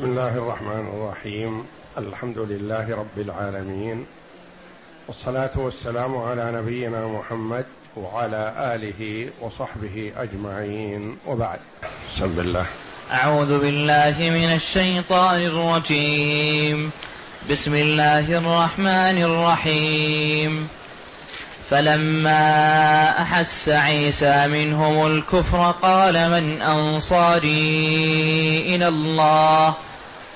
بسم الله الرحمن الرحيم. الحمد لله رب العالمين. والصلاة والسلام على نبينا محمد وعلى آله وصحبه أجمعين. وبعد. بسم الله. أعوذ بالله من الشيطان الرجيم. بسم الله الرحمن الرحيم. فلما أحس عيسى منهم الكفر قال من أنصاري إلى الله؟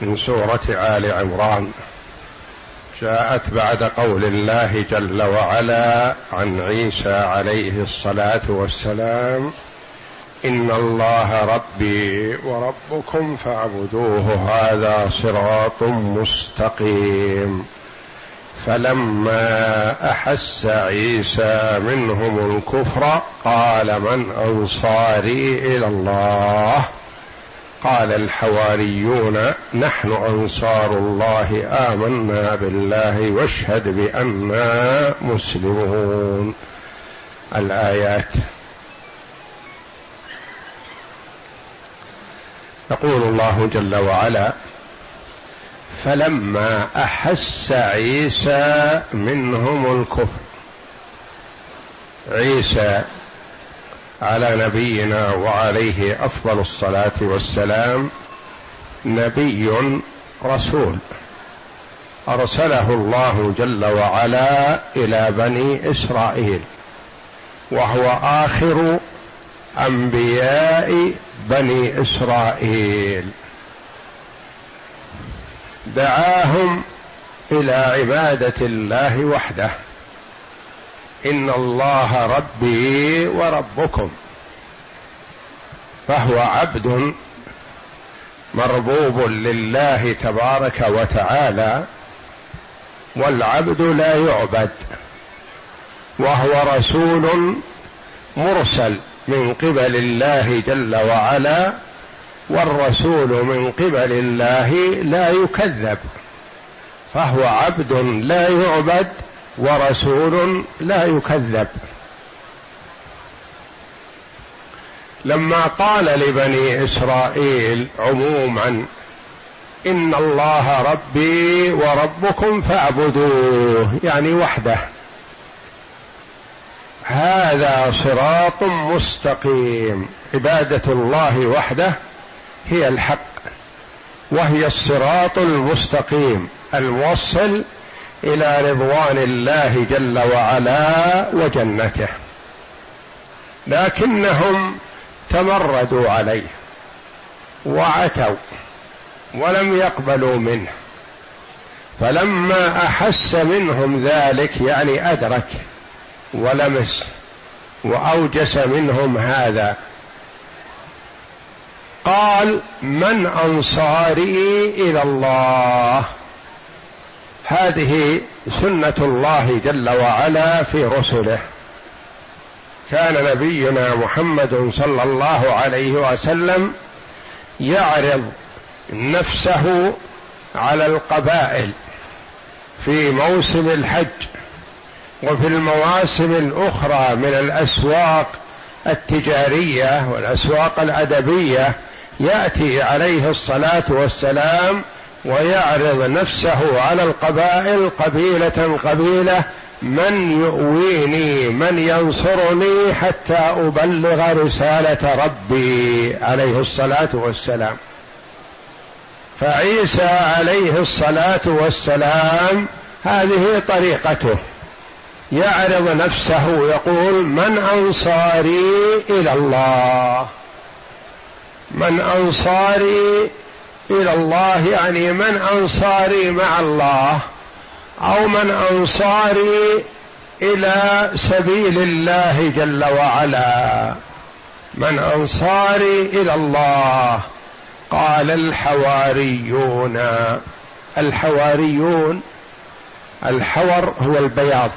من سورة آل عمران. جاءت بعد قول الله جل وعلا عن عيسى عليه الصلاة والسلام إن الله ربي وربكم فاعبدوه هذا صراط مستقيم. فلما أحس عيسى منهم الكفر قال من أنصاري إلى الله؟ قال الحواريون نحن أنصار الله آمنا بالله واشهد بانا مسلمون. الآيات. يقول الله جل وعلا فلما أحس عيسى منهم الكفر عيسى على نبينا وعليه أفضل الصلاة والسلام نبي رسول. أرسله الله جل وعلا إلى بني إسرائيل وهو آخر أنبياء بني إسرائيل. دعاهم إلى عبادة الله وحده. إن الله ربي وربكم فهو عبد مربوب لله تبارك وتعالى والعبد لا يعبد وهو رسول مرسل من قبل الله جل وعلا والرسول من قبل الله لا يكذب فهو عبد لا يعبد ورسول لا يكذب. لما قال لبني إسرائيل عموما إن الله ربي وربكم فاعبدوه يعني وحده. هذا صراط مستقيم. عبادة الله وحده هي الحق وهي الصراط المستقيم الموصل إلى رضوان الله جل وعلا وجنته. لكنهم تمردوا عليه وعتوا ولم يقبلوا منه. فلما أحس منهم ذلك يعني أدرك ولمس وأوجس منهم هذا. قال من أنصاري إلى الله هذه سنة الله جل وعلا في رسله. كان نبينا محمد صلى الله عليه وسلم يعرض نفسه على القبائل في موسم الحج وفي المواسم الأخرى من الأسواق التجارية والأسواق الأدبية. يأتي عليه الصلاة والسلام ويعرض نفسه على القبائل قبيلة قبيلة من يؤويني؟ من ينصرني حتى أبلغ رسالة ربي؟ عليه الصلاة والسلام. فعيسى عليه الصلاة والسلام هذه طريقته. يعرض نفسه يقول من أنصاري إلى الله؟ من أنصاري إلى الله يعني من أنصاري مع الله أو من أنصاري إلى سبيل الله جل وعلا. من أنصاري إلى الله قال الحواريون. الحواريون الحور هو البياض.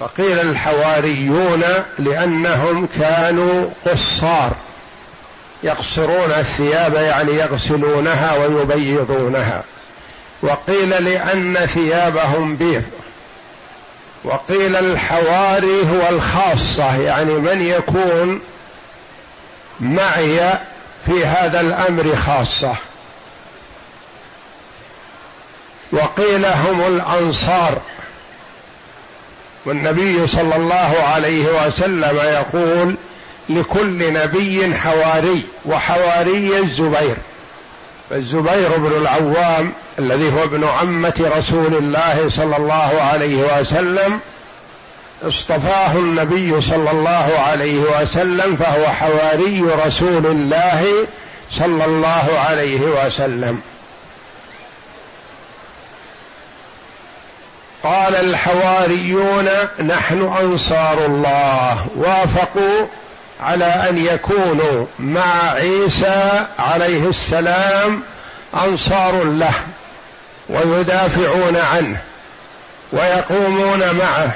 فقيل الحواريون لأنهم كانوا قصار. يقصرون الثياب يعني يغسلونها ويبيضونها. وقيل لأن ثيابهم بيض. وقيل الحواري هو الخاصة يعني من يكون معي في هذا الأمر خاصة. وقيل هم الأنصار. والنبي صلى الله عليه وسلم يقول لكل نبي حواري وحواري الزبير. فالزبير بن العوام الذي هو ابن عمة رسول الله صلى الله عليه وسلم اصطفاه النبي صلى الله عليه وسلم فهو حواري رسول الله صلى الله عليه وسلم. قال الحواريون نحن انصار الله وافقوا على أن يكونوا مع عيسى عليه السلام أنصار له ويدافعون عنه ويقومون معه.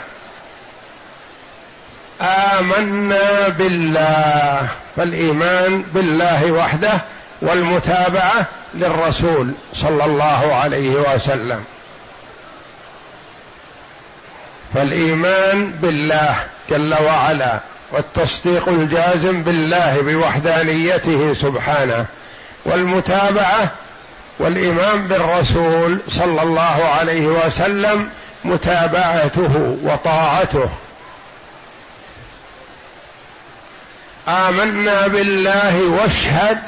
آمنا بالله فالإيمان بالله وحده والمتابعة للرسول صلى الله عليه وسلم. فالإيمان بالله جل وعلا والتصديق الجازم بالله بوحدانيته سبحانه والمتابعة والايمان بالرسول صلى الله عليه وسلم متابعته وطاعته. آمنا بالله واشهد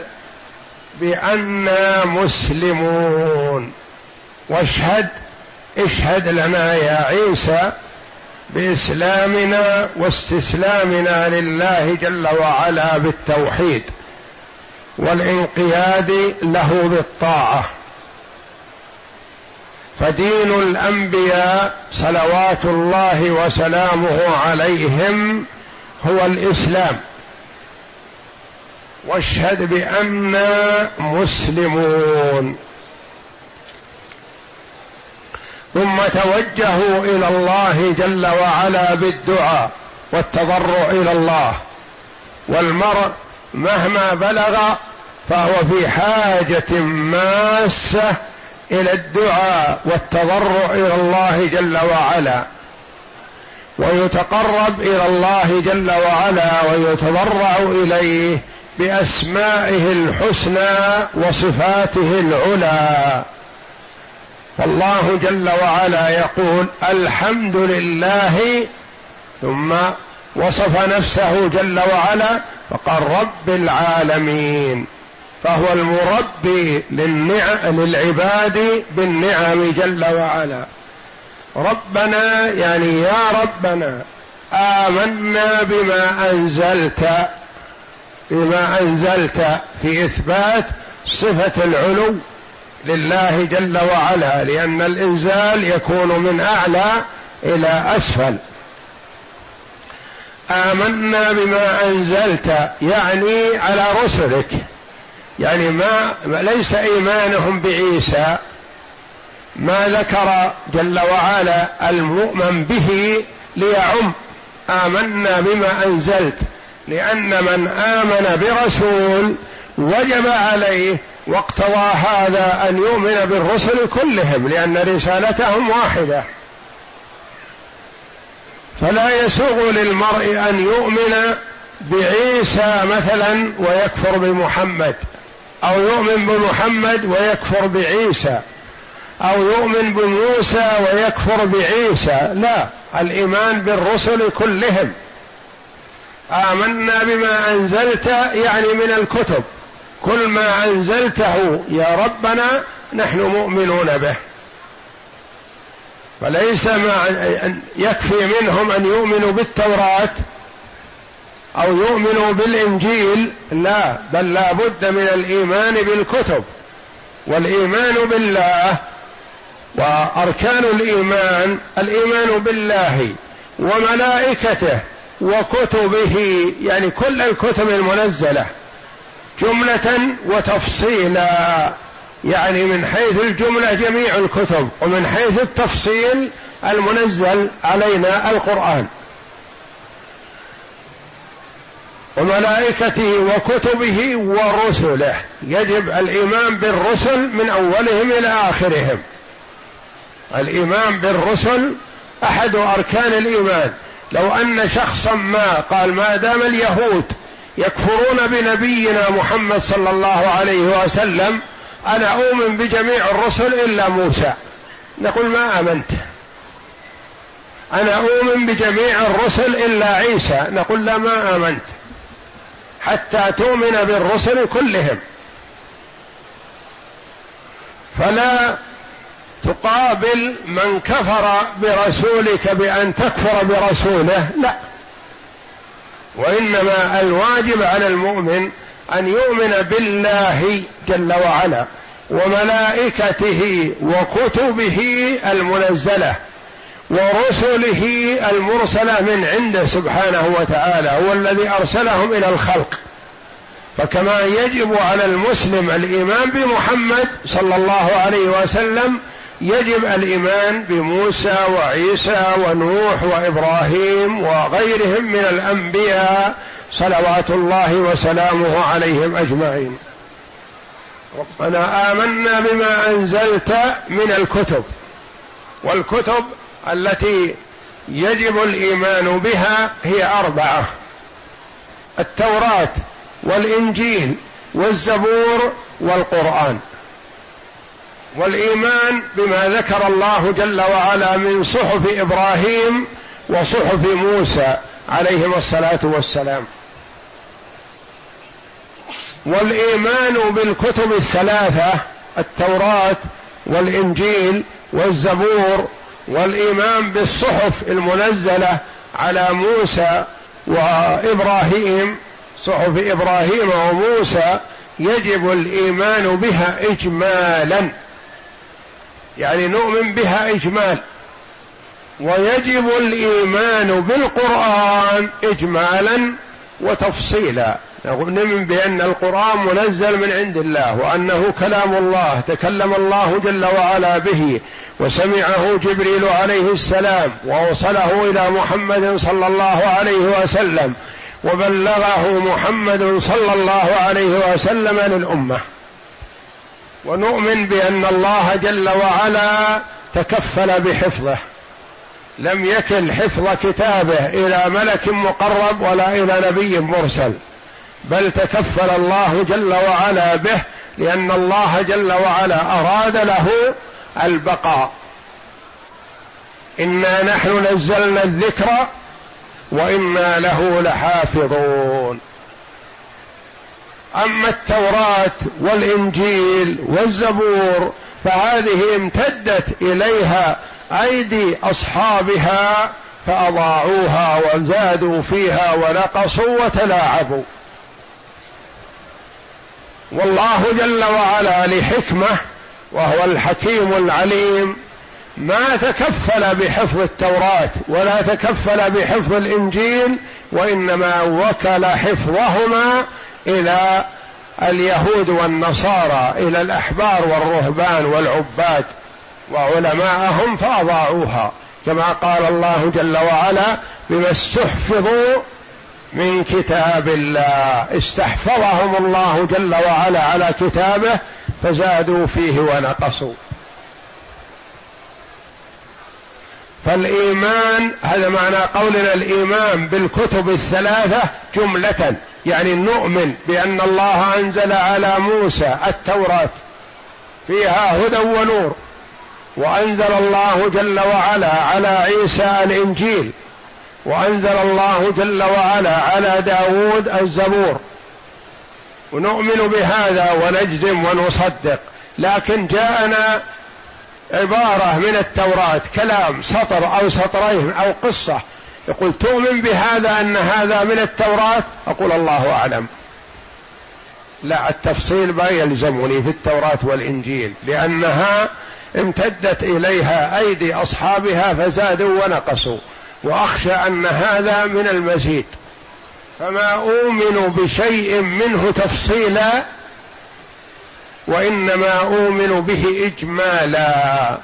بانا مسلمون. واشهد اشهد لنا يا عيسى بإسلامنا واستسلامنا لله جل وعلا بالتوحيد والانقياد له بالطاعة. فدين الأنبياء صلوات الله وسلامه عليهم هو الإسلام. واشهد بانا مسلمون. ثم توجهوا إلى الله جل وعلا بالدعاء والتضرع إلى الله. والمرء مهما بلغ فهو في حاجة ماسة إلى الدعاء والتضرع إلى الله جل وعلا. ويتقرب إلى الله جل وعلا ويتضرع إليه بأسمائه الحسنى وصفاته العلى. فالله جل وعلا يقول الحمد لله ثم وصف نفسه جل وعلا فقال رب العالمين فهو المربي للنعم للعباد بالنعم جل وعلا. ربنا يعني يا ربنا آمنا بما أنزلت بما أنزلت في إثبات صفة العلو لله جل وعلا لأن الإنزال يكون من أعلى إلى أسفل. آمنا بما أنزلت يعني على رسلك. يعني ما ليس إيمانهم بعيسى. ما ذكر جل وعلا المؤمن به ليعم. آمنا بما أنزلت لأن من آمن برسول وجب عليه واقتضى هذا أن يؤمن بالرسل كلهم لأن رسالتهم واحدة. فلا يسوغ للمرء أن يؤمن بعيسى مثلا ويكفر بمحمد أو يؤمن بمحمد ويكفر بعيسى أو يؤمن بموسى ويكفر بعيسى. لا الإيمان بالرسل كلهم. آمنا بما أنزلت يعني من الكتب. كل ما أنزلته يا ربنا نحن مؤمنون به. فليس ما يكفي منهم أن يؤمنوا بالتوراة أو يؤمنوا بالإنجيل لا بل لا بد من الإيمان بالكتب والإيمان بالله وأركان الإيمان الإيمان بالله وملائكته وكتبه يعني كل الكتب المنزلة. جملة وتفصيلا يعني من حيث الجملة جميع الكتب ومن حيث التفصيل المنزل علينا القرآن. وملائكته وكتبه ورسله. يجب الإيمان بالرسل من أولهم إلى آخرهم. الإيمان بالرسل أحد أركان الإيمان. لو أن شخصا ما قال ما دام اليهود يكفرون بنبينا محمد صلى الله عليه وسلم أنا أؤمن بجميع الرسل إلا موسى. نقول ما آمنت. أنا أؤمن بجميع الرسل إلا عيسى. نقول لا ما آمنت. حتى تؤمن بالرسل كلهم. فلا تقابل من كفر برسولك بأن تكفر برسوله لا. وإنما الواجب على المؤمن أن يؤمن بالله جل وعلا وملائكته وكتبه المنزلة ورسله المرسلة من عنده سبحانه وتعالى هو الذي أرسلهم إلى الخلق. فكما يجب على المسلم الإيمان بمحمد صلى الله عليه وسلم يجب الإيمان بموسى وعيسى ونوح وإبراهيم وغيرهم من الأنبياء صلوات الله وسلامه عليهم أجمعين. ربنا آمنا بما أنزلت من الكتب والكتب التي يجب الإيمان بها هي أربعة التوراة والإنجيل والزبور والقرآن. والإيمان بما ذكر الله جل وعلا من صحف إبراهيم وصحف موسى عليهما الصلاة والسلام. والإيمان بالكتب الثلاثة التوراة والإنجيل والزبور والإيمان بالصحف المنزلة على موسى وإبراهيم صحف إبراهيم وموسى يجب الإيمان بها اجمالا. يعني نؤمن بها اجمال ويجب الإيمان بالقرآن اجمالا وتفصيلا. نؤمن بأن القرآن منزل من عند الله وأنه كلام الله تكلم الله جل وعلا به وسمعه جبريل عليه السلام ووصله إلى محمد صلى الله عليه وسلم وبلغه محمد صلى الله عليه وسلم للأمة. ونؤمن بأن الله جل وعلا تكفل بحفظه. لم يكل حفظ كتابه إلى ملك مقرب ولا إلى نبي مرسل بل تكفل الله جل وعلا به لأن الله جل وعلا أراد له البقاء. إنا نحن نزلنا الذكر وإنا له لحافظون. أما التوراة والإنجيل والزبور فهذه امتدت إليها أيدي أصحابها فأضاعوها وزادوا فيها ونقصوا وتلاعبوا. والله جل وعلا لحكمة وهو الحكيم العليم. ما تكفل بحفظ التوراة ولا تكفل بحفظ الإنجيل وإنما وكل حفظهما إلى اليهود والنصارى إلى الأحبار والرهبان والعباد. وعلماءهم فأضاعوها. كما قال الله جل وعلا بما استحفظوا من كتاب الله. استحفظهم الله جل وعلا على كتابه فزادوا فيه ونقصوا. فالإيمان هذا معنى قولنا الإيمان بالكتب الثلاثة جملة. يعني نؤمن بأن الله أنزل على موسى التوراة فيها هدى ونور وأنزل الله جل وعلا على عيسى الإنجيل وأنزل الله جل وعلا على داود الزبور. ونؤمن بهذا ونجزم ونصدق لكن جاءنا عبارة من التوراة كلام سطر أو سطرين أو قصة يقول تؤمن بهذا أن هذا من التوراة؟ أقول الله أعلم. لا التفصيل ما يلزمني في التوراة والإنجيل لأنها امتدت إليها أيدي أصحابها فزادوا ونقصوا وأخشى أن هذا من المزيد. فما أؤمن بشيء منه تفصيلا وإنما أؤمن به إجمالا.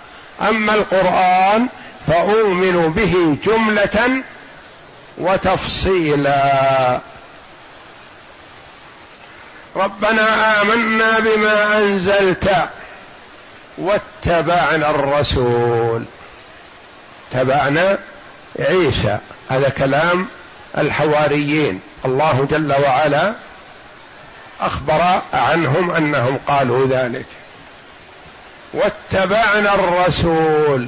أما القرآن فأؤمن به جملة وتفصيلا. ربنا آمنا بما أنزلت واتبعنا الرسول. تبعنا عيسى. هذا كلام الحواريين. الله جل وعلا أخبر عنهم أنهم قالوا ذلك. واتبعنا الرسول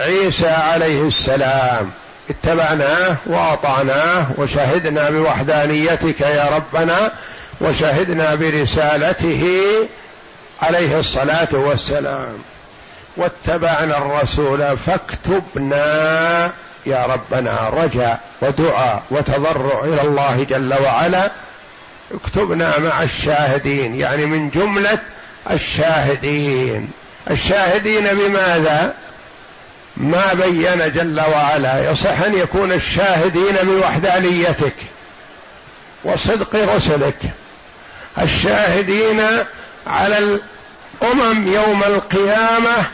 عيسى عليه السلام. اتبعناه وأطعناه وشهدنا بوحدانيتك يا ربنا وشهدنا برسالته عليه الصلاة والسلام. واتبعنا الرسول فاكتبنا يا ربنا رجاء ودعاء وتضرع إلى الله جل وعلا. اكتبنا مع الشاهدين يعني من جملة الشاهدين. الشاهدين بماذا؟ ما بين جل وعلا. يصح أن يكون الشاهدين بوحدانيتك وصدق رسلك. الشاهدين على الأمم يوم القيامة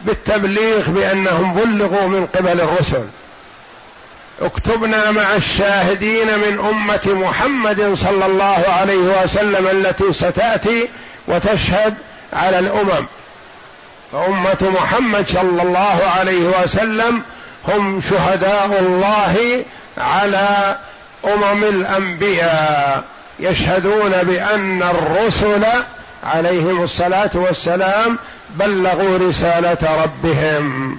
بالتبليغ بأنهم بلغوا من قبل الرسل. اكتبنا مع الشاهدين من أمة محمد صلى الله عليه وسلم التي ستأتي وتشهد على الأمم. فأمة محمد صلى الله عليه وسلم هم شهداء الله على أمم الأنبياء يشهدون بأن الرسل عليهم الصلاة والسلام بلغوا رسالة ربهم.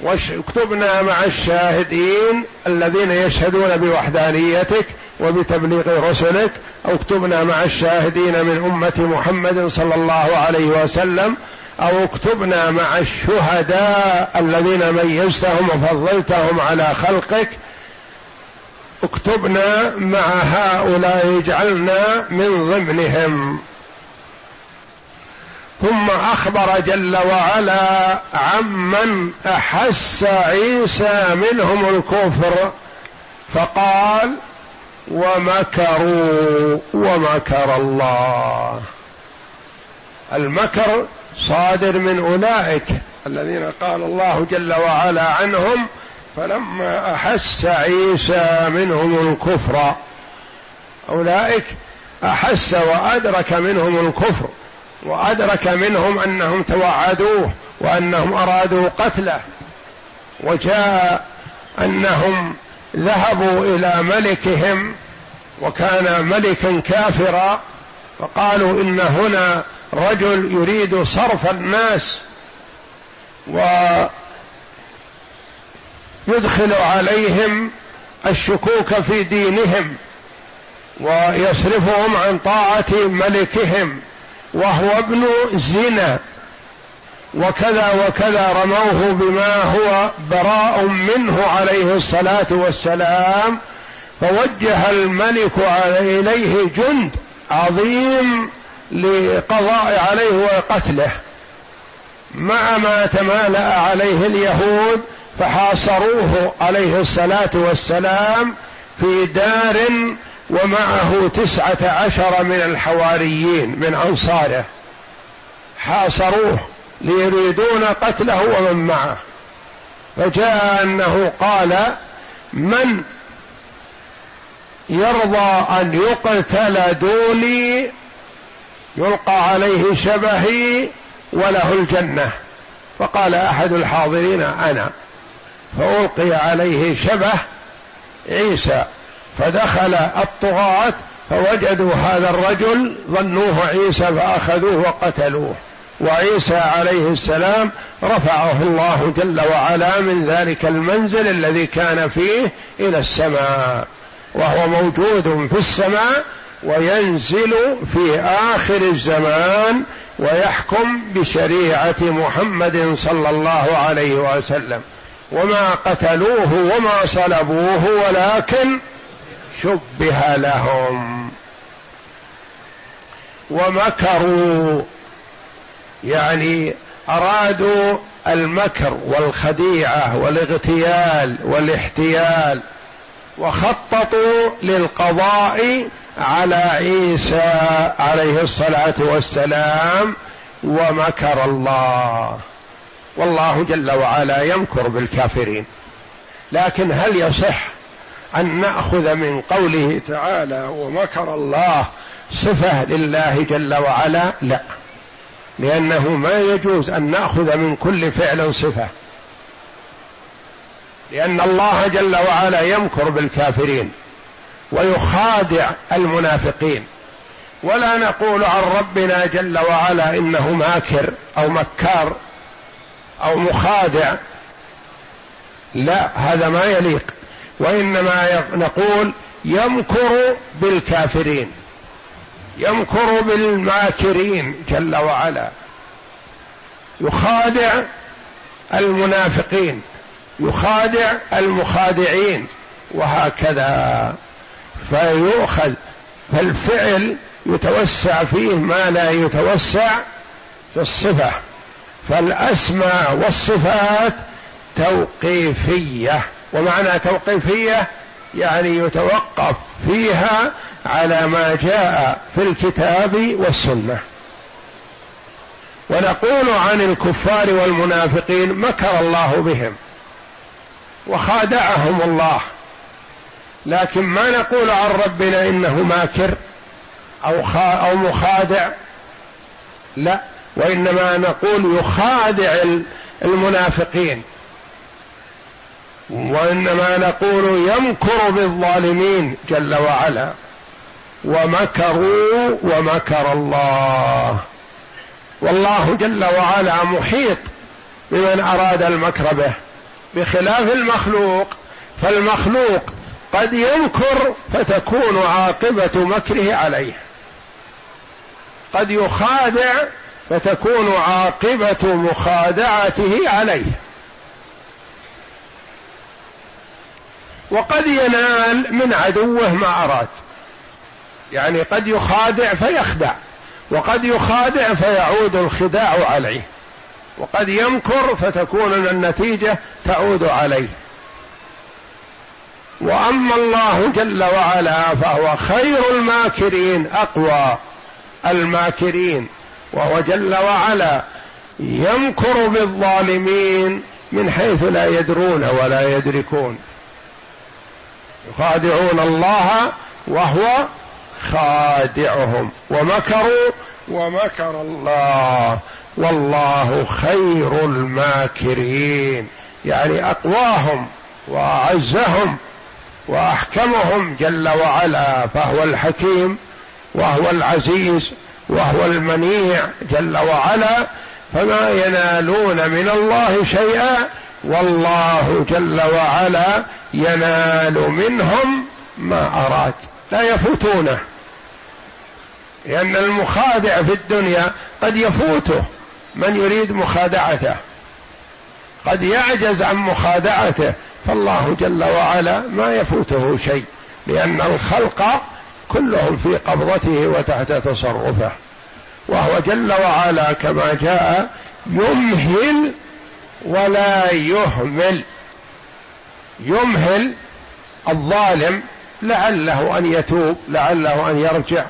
واكتبنا مع الشاهدين الذين يشهدون بوحدانيتك وبتبليغ رسلك. أو اكتبنا مع الشاهدين من أمة محمد صلى الله عليه وسلم أو اكتبنا مع الشهداء الذين ميزتهم وفضلتهم على خلقك. اكتبنا مع هؤلاء اجعلنا من ضمنهم. ثم أخبر جل وعلا عمن أحس عيسى منهم الكفر فقال ومكروا ومكر الله. المكر صادر من أولئك الذين قال الله جل وعلا عنهم فلما أحس عيسى منهم الكفر. أولئك أحس وأدرك منهم الكفر وأدرك منهم أنهم توعدوه وأنهم أرادوا قتله وجاء أنهم ذهبوا إلى ملكهم وكان ملكا كافرا فقالوا إن هنا رجل يريد صرف الناس ويدخل عليهم الشكوك في دينهم ويصرفهم عن طاعة ملكهم وهو ابن زنا. وكذا وكذا رموه بما هو براء منه عليه الصلاة والسلام. فوجه الملك اليه جند عظيم لقضاء عليه وقتله. مع ما تمالأ عليه اليهود فحاصروه عليه الصلاة والسلام في دار ومعه تسعة عشر من الحواريين من أنصاره. حاصروه ليريدون قتله ومن معه. فجاء أنه قال من يرضى أن يقتل دوني يلقى عليه شبهي وله الجنة. فقال أحد الحاضرين أنا. فألقي عليه شبه عيسى. فدخل الطغاة فوجدوا هذا الرجل ظنوه عيسى فأخذوه وقتلوه. وعيسى عليه السلام رفعه الله جل وعلا من ذلك المنزل الذي كان فيه إلى السماء. وهو موجود في السماء وينزل في آخر الزمان ويحكم بشريعة محمد صلى الله عليه وسلم. وما قتلوه وما صلبوه ولكن شبه لهم. ومكروا يعني أرادوا المكر والخديعة والاغتيال والاحتيال وخططوا للقضاء على عيسى عليه الصلاة والسلام ومكر الله. والله جل وعلا يمكر بالكافرين. لكن هل يصح أن نأخذ من قوله تعالى ومكر الله صفة لله جل وعلا؟ لا. لأنه ما يجوز أن نأخذ من كل فعل صفة. لأن الله جل وعلا يمكر بالكافرين. ويخادع المنافقين. ولا نقول عن ربنا جل وعلا إنه ماكر أو مكار أو مخادع. لا هذا ما يليق. وإنما نقول يمكر بالكافرين. يمكر بالماكرين جل وعلا. يخادع المنافقين. يخادع المخادعين. وهكذا. فيؤخذ فالفعل يتوسع فيه ما لا يتوسع في الصفة. فالأسماء والصفات توقيفية. ومعنى توقيفية يعني يتوقف فيها على ما جاء في الكتاب والسنة. ونقول عن الكفار والمنافقين مكر الله بهم وخادعهم الله. لكن ما نقول عن ربنا إنه ماكر أو أو مخادع. لا وإنما نقول يخادع المنافقين. وإنما نقول يمكر بالظالمين جل وعلا. ومكروا ومكر الله. والله جل وعلا محيط بمن أراد المكر به. بخلاف المخلوق. فالمخلوق قد يمكر فتكون عاقبة مكره عليه. قد يخادع فتكون عاقبة مخادعته عليه. وقد ينال من عدوه ما أراد. يعني قد يخادع فيخدع وقد يخادع فيعود الخداع عليه. وقد يمكر فتكون النتيجة تعود عليه. وأما الله جل وعلا فهو خير الماكرين أقوى الماكرين. وهو جل وعلا يمكر بالظالمين من حيث لا يدرون ولا يدركون. يخادعون الله وهو خادعهم. ومكروا ومكر الله. والله خير الماكرين. يعني أقواهم وأعزهم. وأحكمهم جل وعلا فهو الحكيم وهو العزيز وهو المنيع جل وعلا فما ينالون من الله شيئا والله جل وعلا ينال منهم ما أراد. لا يفوتونه. لأن المخادع في الدنيا قد يفوته من يريد مخادعته. قد يعجز عن مخادعته. فالله جل وعلا ما يفوته شيء لأن الخلق كلهم في قبضته وتحت تصرفه. وهو جل وعلا كما جاء يمهل ولا يهمل. يمهل الظالم لعله أن يتوب لعله أن يرجع.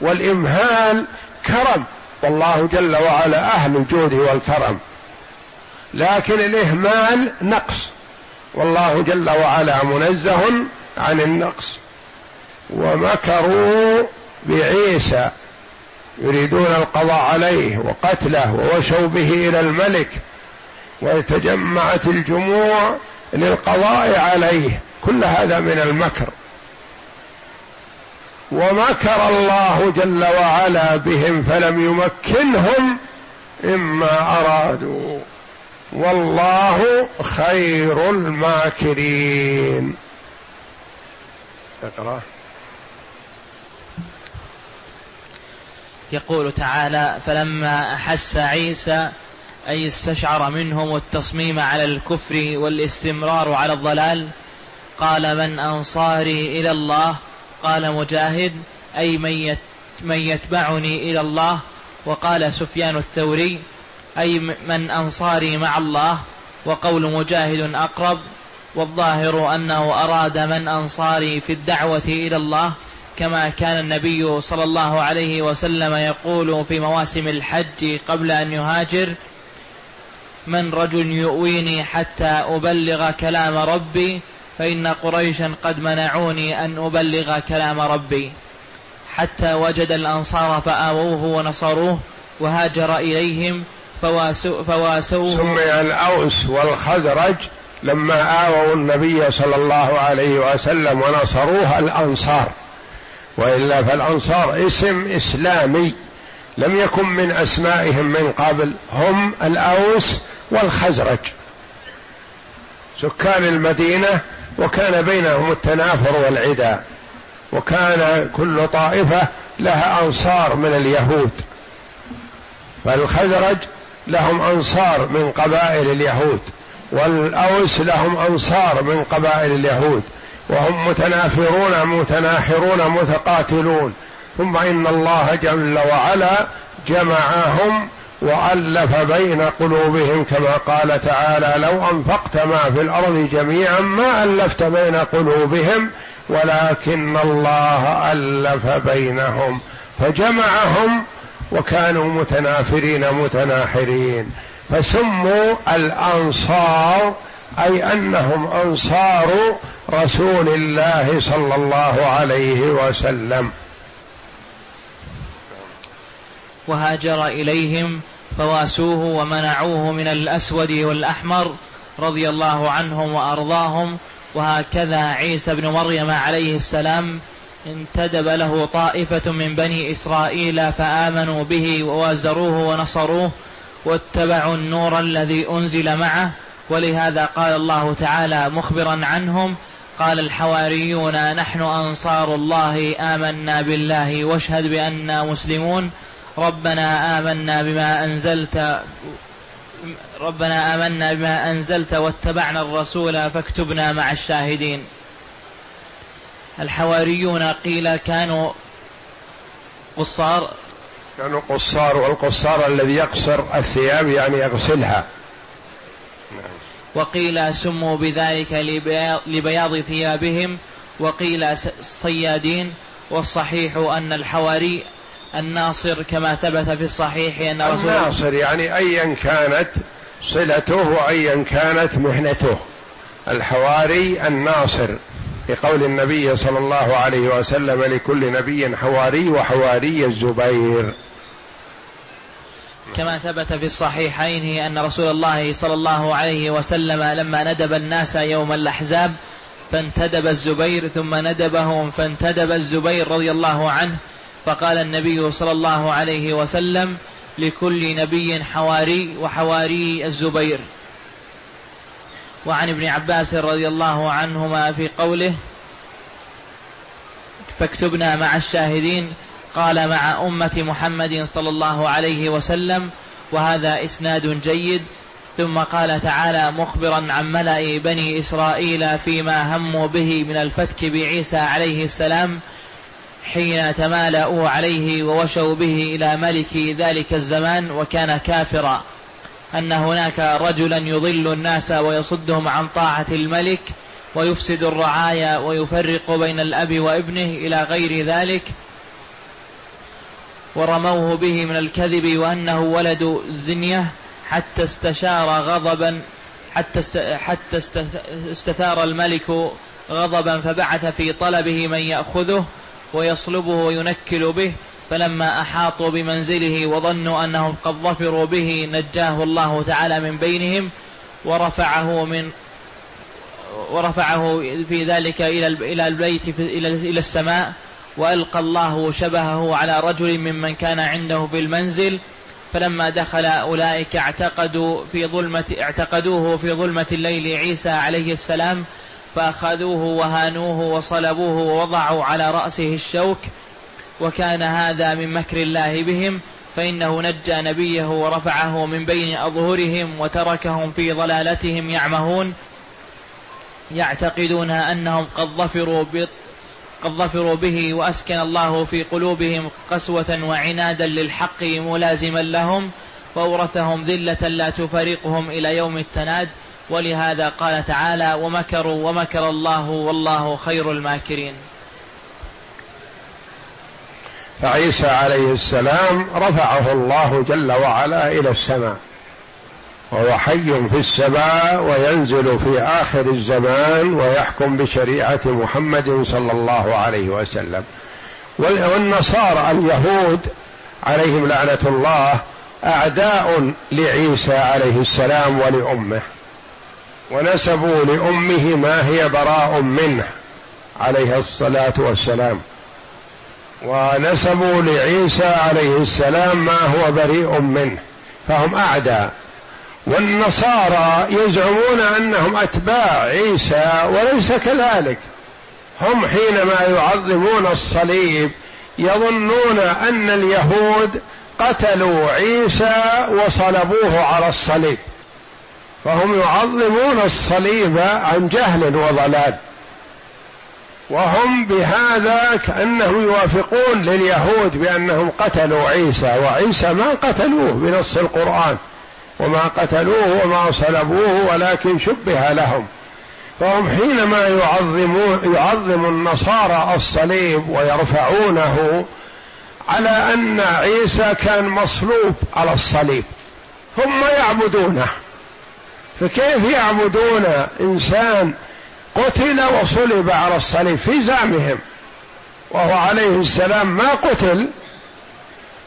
والإمهال كرم والله جل وعلا أهل الجود والكرم. لكن الإهمال نقص. والله جل وعلا منزه عن النقص. ومكروا بعيسى يريدون القضاء عليه وقتله ووشوا به إلى الملك. وتجمعت الجموع للقضاء عليه. كل هذا من المكر. ومكر الله جل وعلا بهم فلم يمكنهم مما أرادوا. والله خير الماكرين. اقرأ. يقول تعالى فلما أحس عيسى أي استشعر منهم التصميم على الكفر والاستمرار على الضلال قال من أنصاري إلى الله؟ قال مجاهد أي من يتبعني إلى الله؟ وقال سفيان الثوري أي من أنصاري مع الله وقول مجاهد أقرب والظاهر أنه أراد من أنصاري في الدعوة إلى الله كما كان النبي صلى الله عليه وسلم يقول في مواسم الحج قبل أن يهاجر من رجل يؤويني حتى أبلغ كلام ربي فإن قريشا قد منعوني أن أبلغ كلام ربي حتى وجد الأنصار فآووه ونصروه وهاجر إليهم فواسوه. سمي الأوس والخزرج لما آووا النبي صلى الله عليه وسلم ونصروه الأنصار. وإلا فالأنصار اسم إسلامي لم يكن من أسمائهم من قبل هم الأوس والخزرج. سكان المدينة وكان بينهم التنافر والعداء وكان كل طائفة لها أنصار من اليهود. فالخزرج لهم أنصار من قبائل اليهود والأوس لهم أنصار من قبائل اليهود وهم متنافرون متناحرون متقاتلون. ثم إن الله جل وعلا جمعهم وألف بين قلوبهم كما قال تعالى لو أنفقت ما في الأرض جميعا ما ألفت بين قلوبهم ولكن الله ألف بينهم. فجمعهم وكانوا متنافرين متناحرين. فسموا الأنصار أي أنهم أنصار رسول الله صلى الله عليه وسلم. وهاجر إليهم فواسوه ومنعوه من الأسود والأحمر رضي الله عنهم وأرضاهم. وهكذا عيسى بن مريم عليه السلام انتدب له طائفة من بني إسرائيل فآمنوا به ووازروه ونصروه واتبعوا النور الذي أنزل معه. ولهذا قال الله تعالى مخبرا عنهم قال الحواريون نحن أنصار الله آمنا بالله واشهد بأننا مسلمون. ربنا آمنا بما أنزلت ربنا آمنا بما أنزلت واتبعنا الرسول فاكتبنا مع الشاهدين. الحواريون قيل كانوا قصار. كانوا قصار والقصار الذي يقصر الثياب يعني يغسلها. وقيل سموا بذلك لبياض ثيابهم وقيل صيادين والصحيح أن الحواري الناصر كما ثبت في الصحيح أن رسول الناصر يعني أيا كانت صلته وأيا كانت مهنته. الحواري الناصر. لقول النبي صلى الله عليه وسلم لكل نبي حواري وحواري الزبير. كما ثبت في الصحيحين أن رسول الله صلى الله عليه وسلم لما ندب الناس يوم الأحزاب فانتدب الزبير ثم ندبهم فانتدب الزبير رضي الله عنه فقال النبي صلى الله عليه وسلم لكل نبي حواري وحواري الزبير. وعن ابن عباس رضي الله عنهما في قوله فاكتبنا مع الشاهدين قال مع أمة محمد صلى الله عليه وسلم وهذا إسناد جيد ثم قال تعالى مخبرا عن ملأ بني إسرائيل فيما هموا به من الفتك بعيسى عليه السلام حين تمالأوا عليه ووشوا به إلى ملك ذلك الزمان وكان كافرا. أن هناك رجلا يضل الناس ويصدهم عن طاعة الملك ويفسد الرعايا ويفرق بين الأب وابنه إلى غير ذلك ورموه به من الكذب وأنه ولد زنية حتى استشار غضبا حتى حتى استثار الملك غضبا فبعث في طلبه من يأخذه ويصلبه وينكل به فلما أحاطوا بمنزله وظنوا أنهم قد ظفروا به نجاه الله تعالى من بينهم ورفعه من ورفعه في ذلك إلى إلى البيت إلى إلى السماء وألقى الله شبهه على رجل ممن كان عنده في المنزل. فلما دخل أولئك اعتقدوا في ظلمة اعتقدوه في ظلمة الليل عيسى عليه السلام فأخذوه وهانوه وصلبوه ووضعوا على رأسه الشوك. وكان هذا من مكر الله بهم فإنه نجى نبيه ورفعه من بين أظهرهم وتركهم في ضلالتهم يعمهون يعتقدون أنهم قد ظفروا قد ظفروا به وأسكن الله في قلوبهم قسوة وعنادا للحق ملازما لهم وأورثهم ذلة لا تفارقهم إلى يوم التناد ولهذا قال تعالى ومكروا ومكر الله والله خير الماكرين. فعيسى عليه السلام رفعه الله جل وعلا إلى السماء. وهو حي في السماء وينزل في آخر الزمان ويحكم بشريعة محمد صلى الله عليه وسلم. والنصارى اليهود عليهم لعنة الله أعداء لعيسى عليه السلام ولأمه. ونسبوا لأمه ما هي براء منه عليه الصلاة والسلام. ونسبوا لعيسى عليه السلام ما هو بريء منه فهم أعداء. والنصارى يزعمون أنهم أتباع عيسى وليس كذلك. هم حينما يعظمون الصليب يظنون أن اليهود قتلوا عيسى وصلبوه على الصليب. فهم يعظمون الصليب عن جهل وضلال. وهم بهذا كانهم يوافقون لليهود بأنهم قتلوا عيسى وعيسى ما قتلوه بنص القرآن وما قتلوه وما صلبوه ولكن شبه لهم. فهم حينما يعظمون يعظم النصارى الصليب ويرفعونه على أن عيسى كان مصلوب على الصليب ثم يعبدونه. فكيف يعبدون إنسان قتل وصلب على الصليب في زعمهم. وهو عليه السلام ما قتل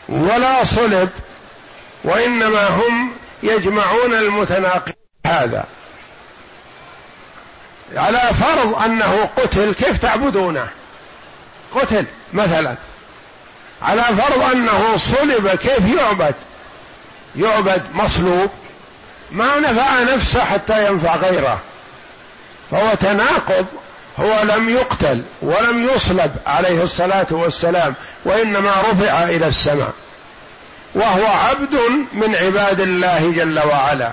ولا صلب وإنما هم يجمعون المتناقض هذا. على فرض أنه قتل كيف تعبدونه؟ قتل مثلا. على فرض أنه صلب كيف يعبد؟ يعبد مصلوب. ما نفع نفسه حتى ينفع غيره. فهو تناقض هو لم يقتل ولم يصلب عليه الصلاة والسلام وإنما رفع إلى السماء. وهو عبد من عباد الله جل وعلا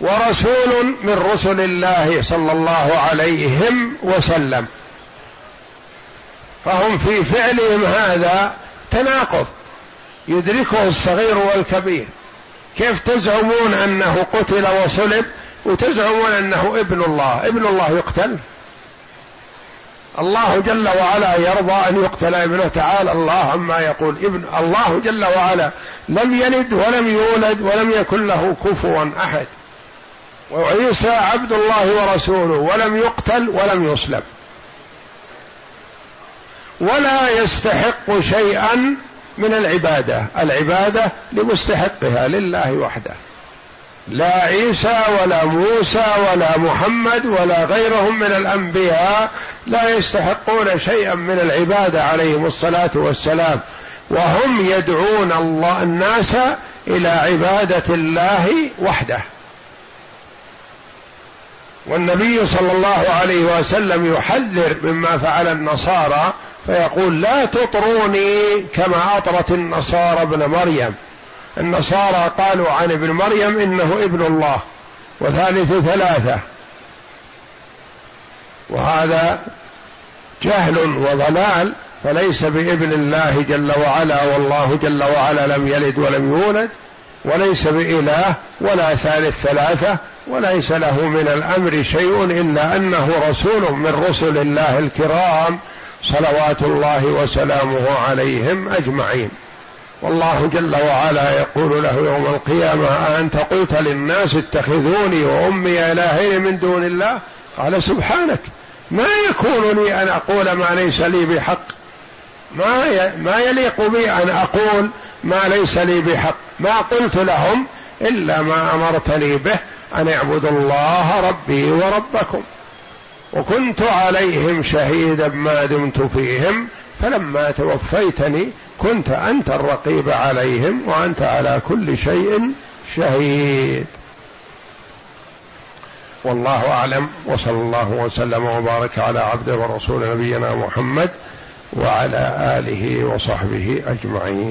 ورسول من رسل الله صلى الله عليهم وسلم. فهم في فعلهم هذا تناقض. يدركه الصغير والكبير. كيف تزعمون أنه قتل وصلب؟ وتزعمون أنه ابن الله. ابن الله يقتل. الله جل وعلا يرضى أن يقتل ابنه. تعالى الله عما يقول. ابن الله جل وعلا لم يلد ولم يولد ولم يكن له كفوا أحد. وعيسى عبد الله ورسوله ولم يقتل ولم يصلب ولا يستحق شيئا من العبادة. العبادة لمستحقها لله وحده. لا عيسى ولا موسى ولا محمد ولا غيرهم من الأنبياء لا يستحقون شيئا من العباده عليهم الصلاة والسلام. وهم يدعون الله الناس إلى عبادة الله وحده. والنبي صلى الله عليه وسلم يحذر مما فعل النصارى فيقول لا تطروني كما أطرت النصارى ابن مريم. النصارى قالوا عن ابن مريم إنه ابن الله وثالث ثلاثة. وهذا جهل وضلال فليس بإبن الله جل وعلا والله جل وعلا لم يلد ولم يولد وليس بإله ولا ثالث ثلاثة وليس له من الأمر شيء إلا أنه رسول من رسل الله الكرام صلوات الله وسلامه عليهم أجمعين. والله جل وعلا يقول له يوم القيامة أنت قلت للناس اتخذوني وأمي إلهين من دون الله؟ قال سبحانك ما يكون لي أن أقول ما ليس لي بحق؟ ما ما يليق بي أن أقول ما ليس لي بحق؟ ما قلت لهم إلا ما أمرتني به أن اعبدوا الله ربي وربكم. وكنت عليهم شهيدا ما دمت فيهم فلما توفيتني كنت أنت الرقيب عليهم وأنت على كل شيء شهيد. والله أعلم وصلى الله وسلم وبارك على عبده ورسول نبينا محمد وعلى آله وصحبه أجمعين.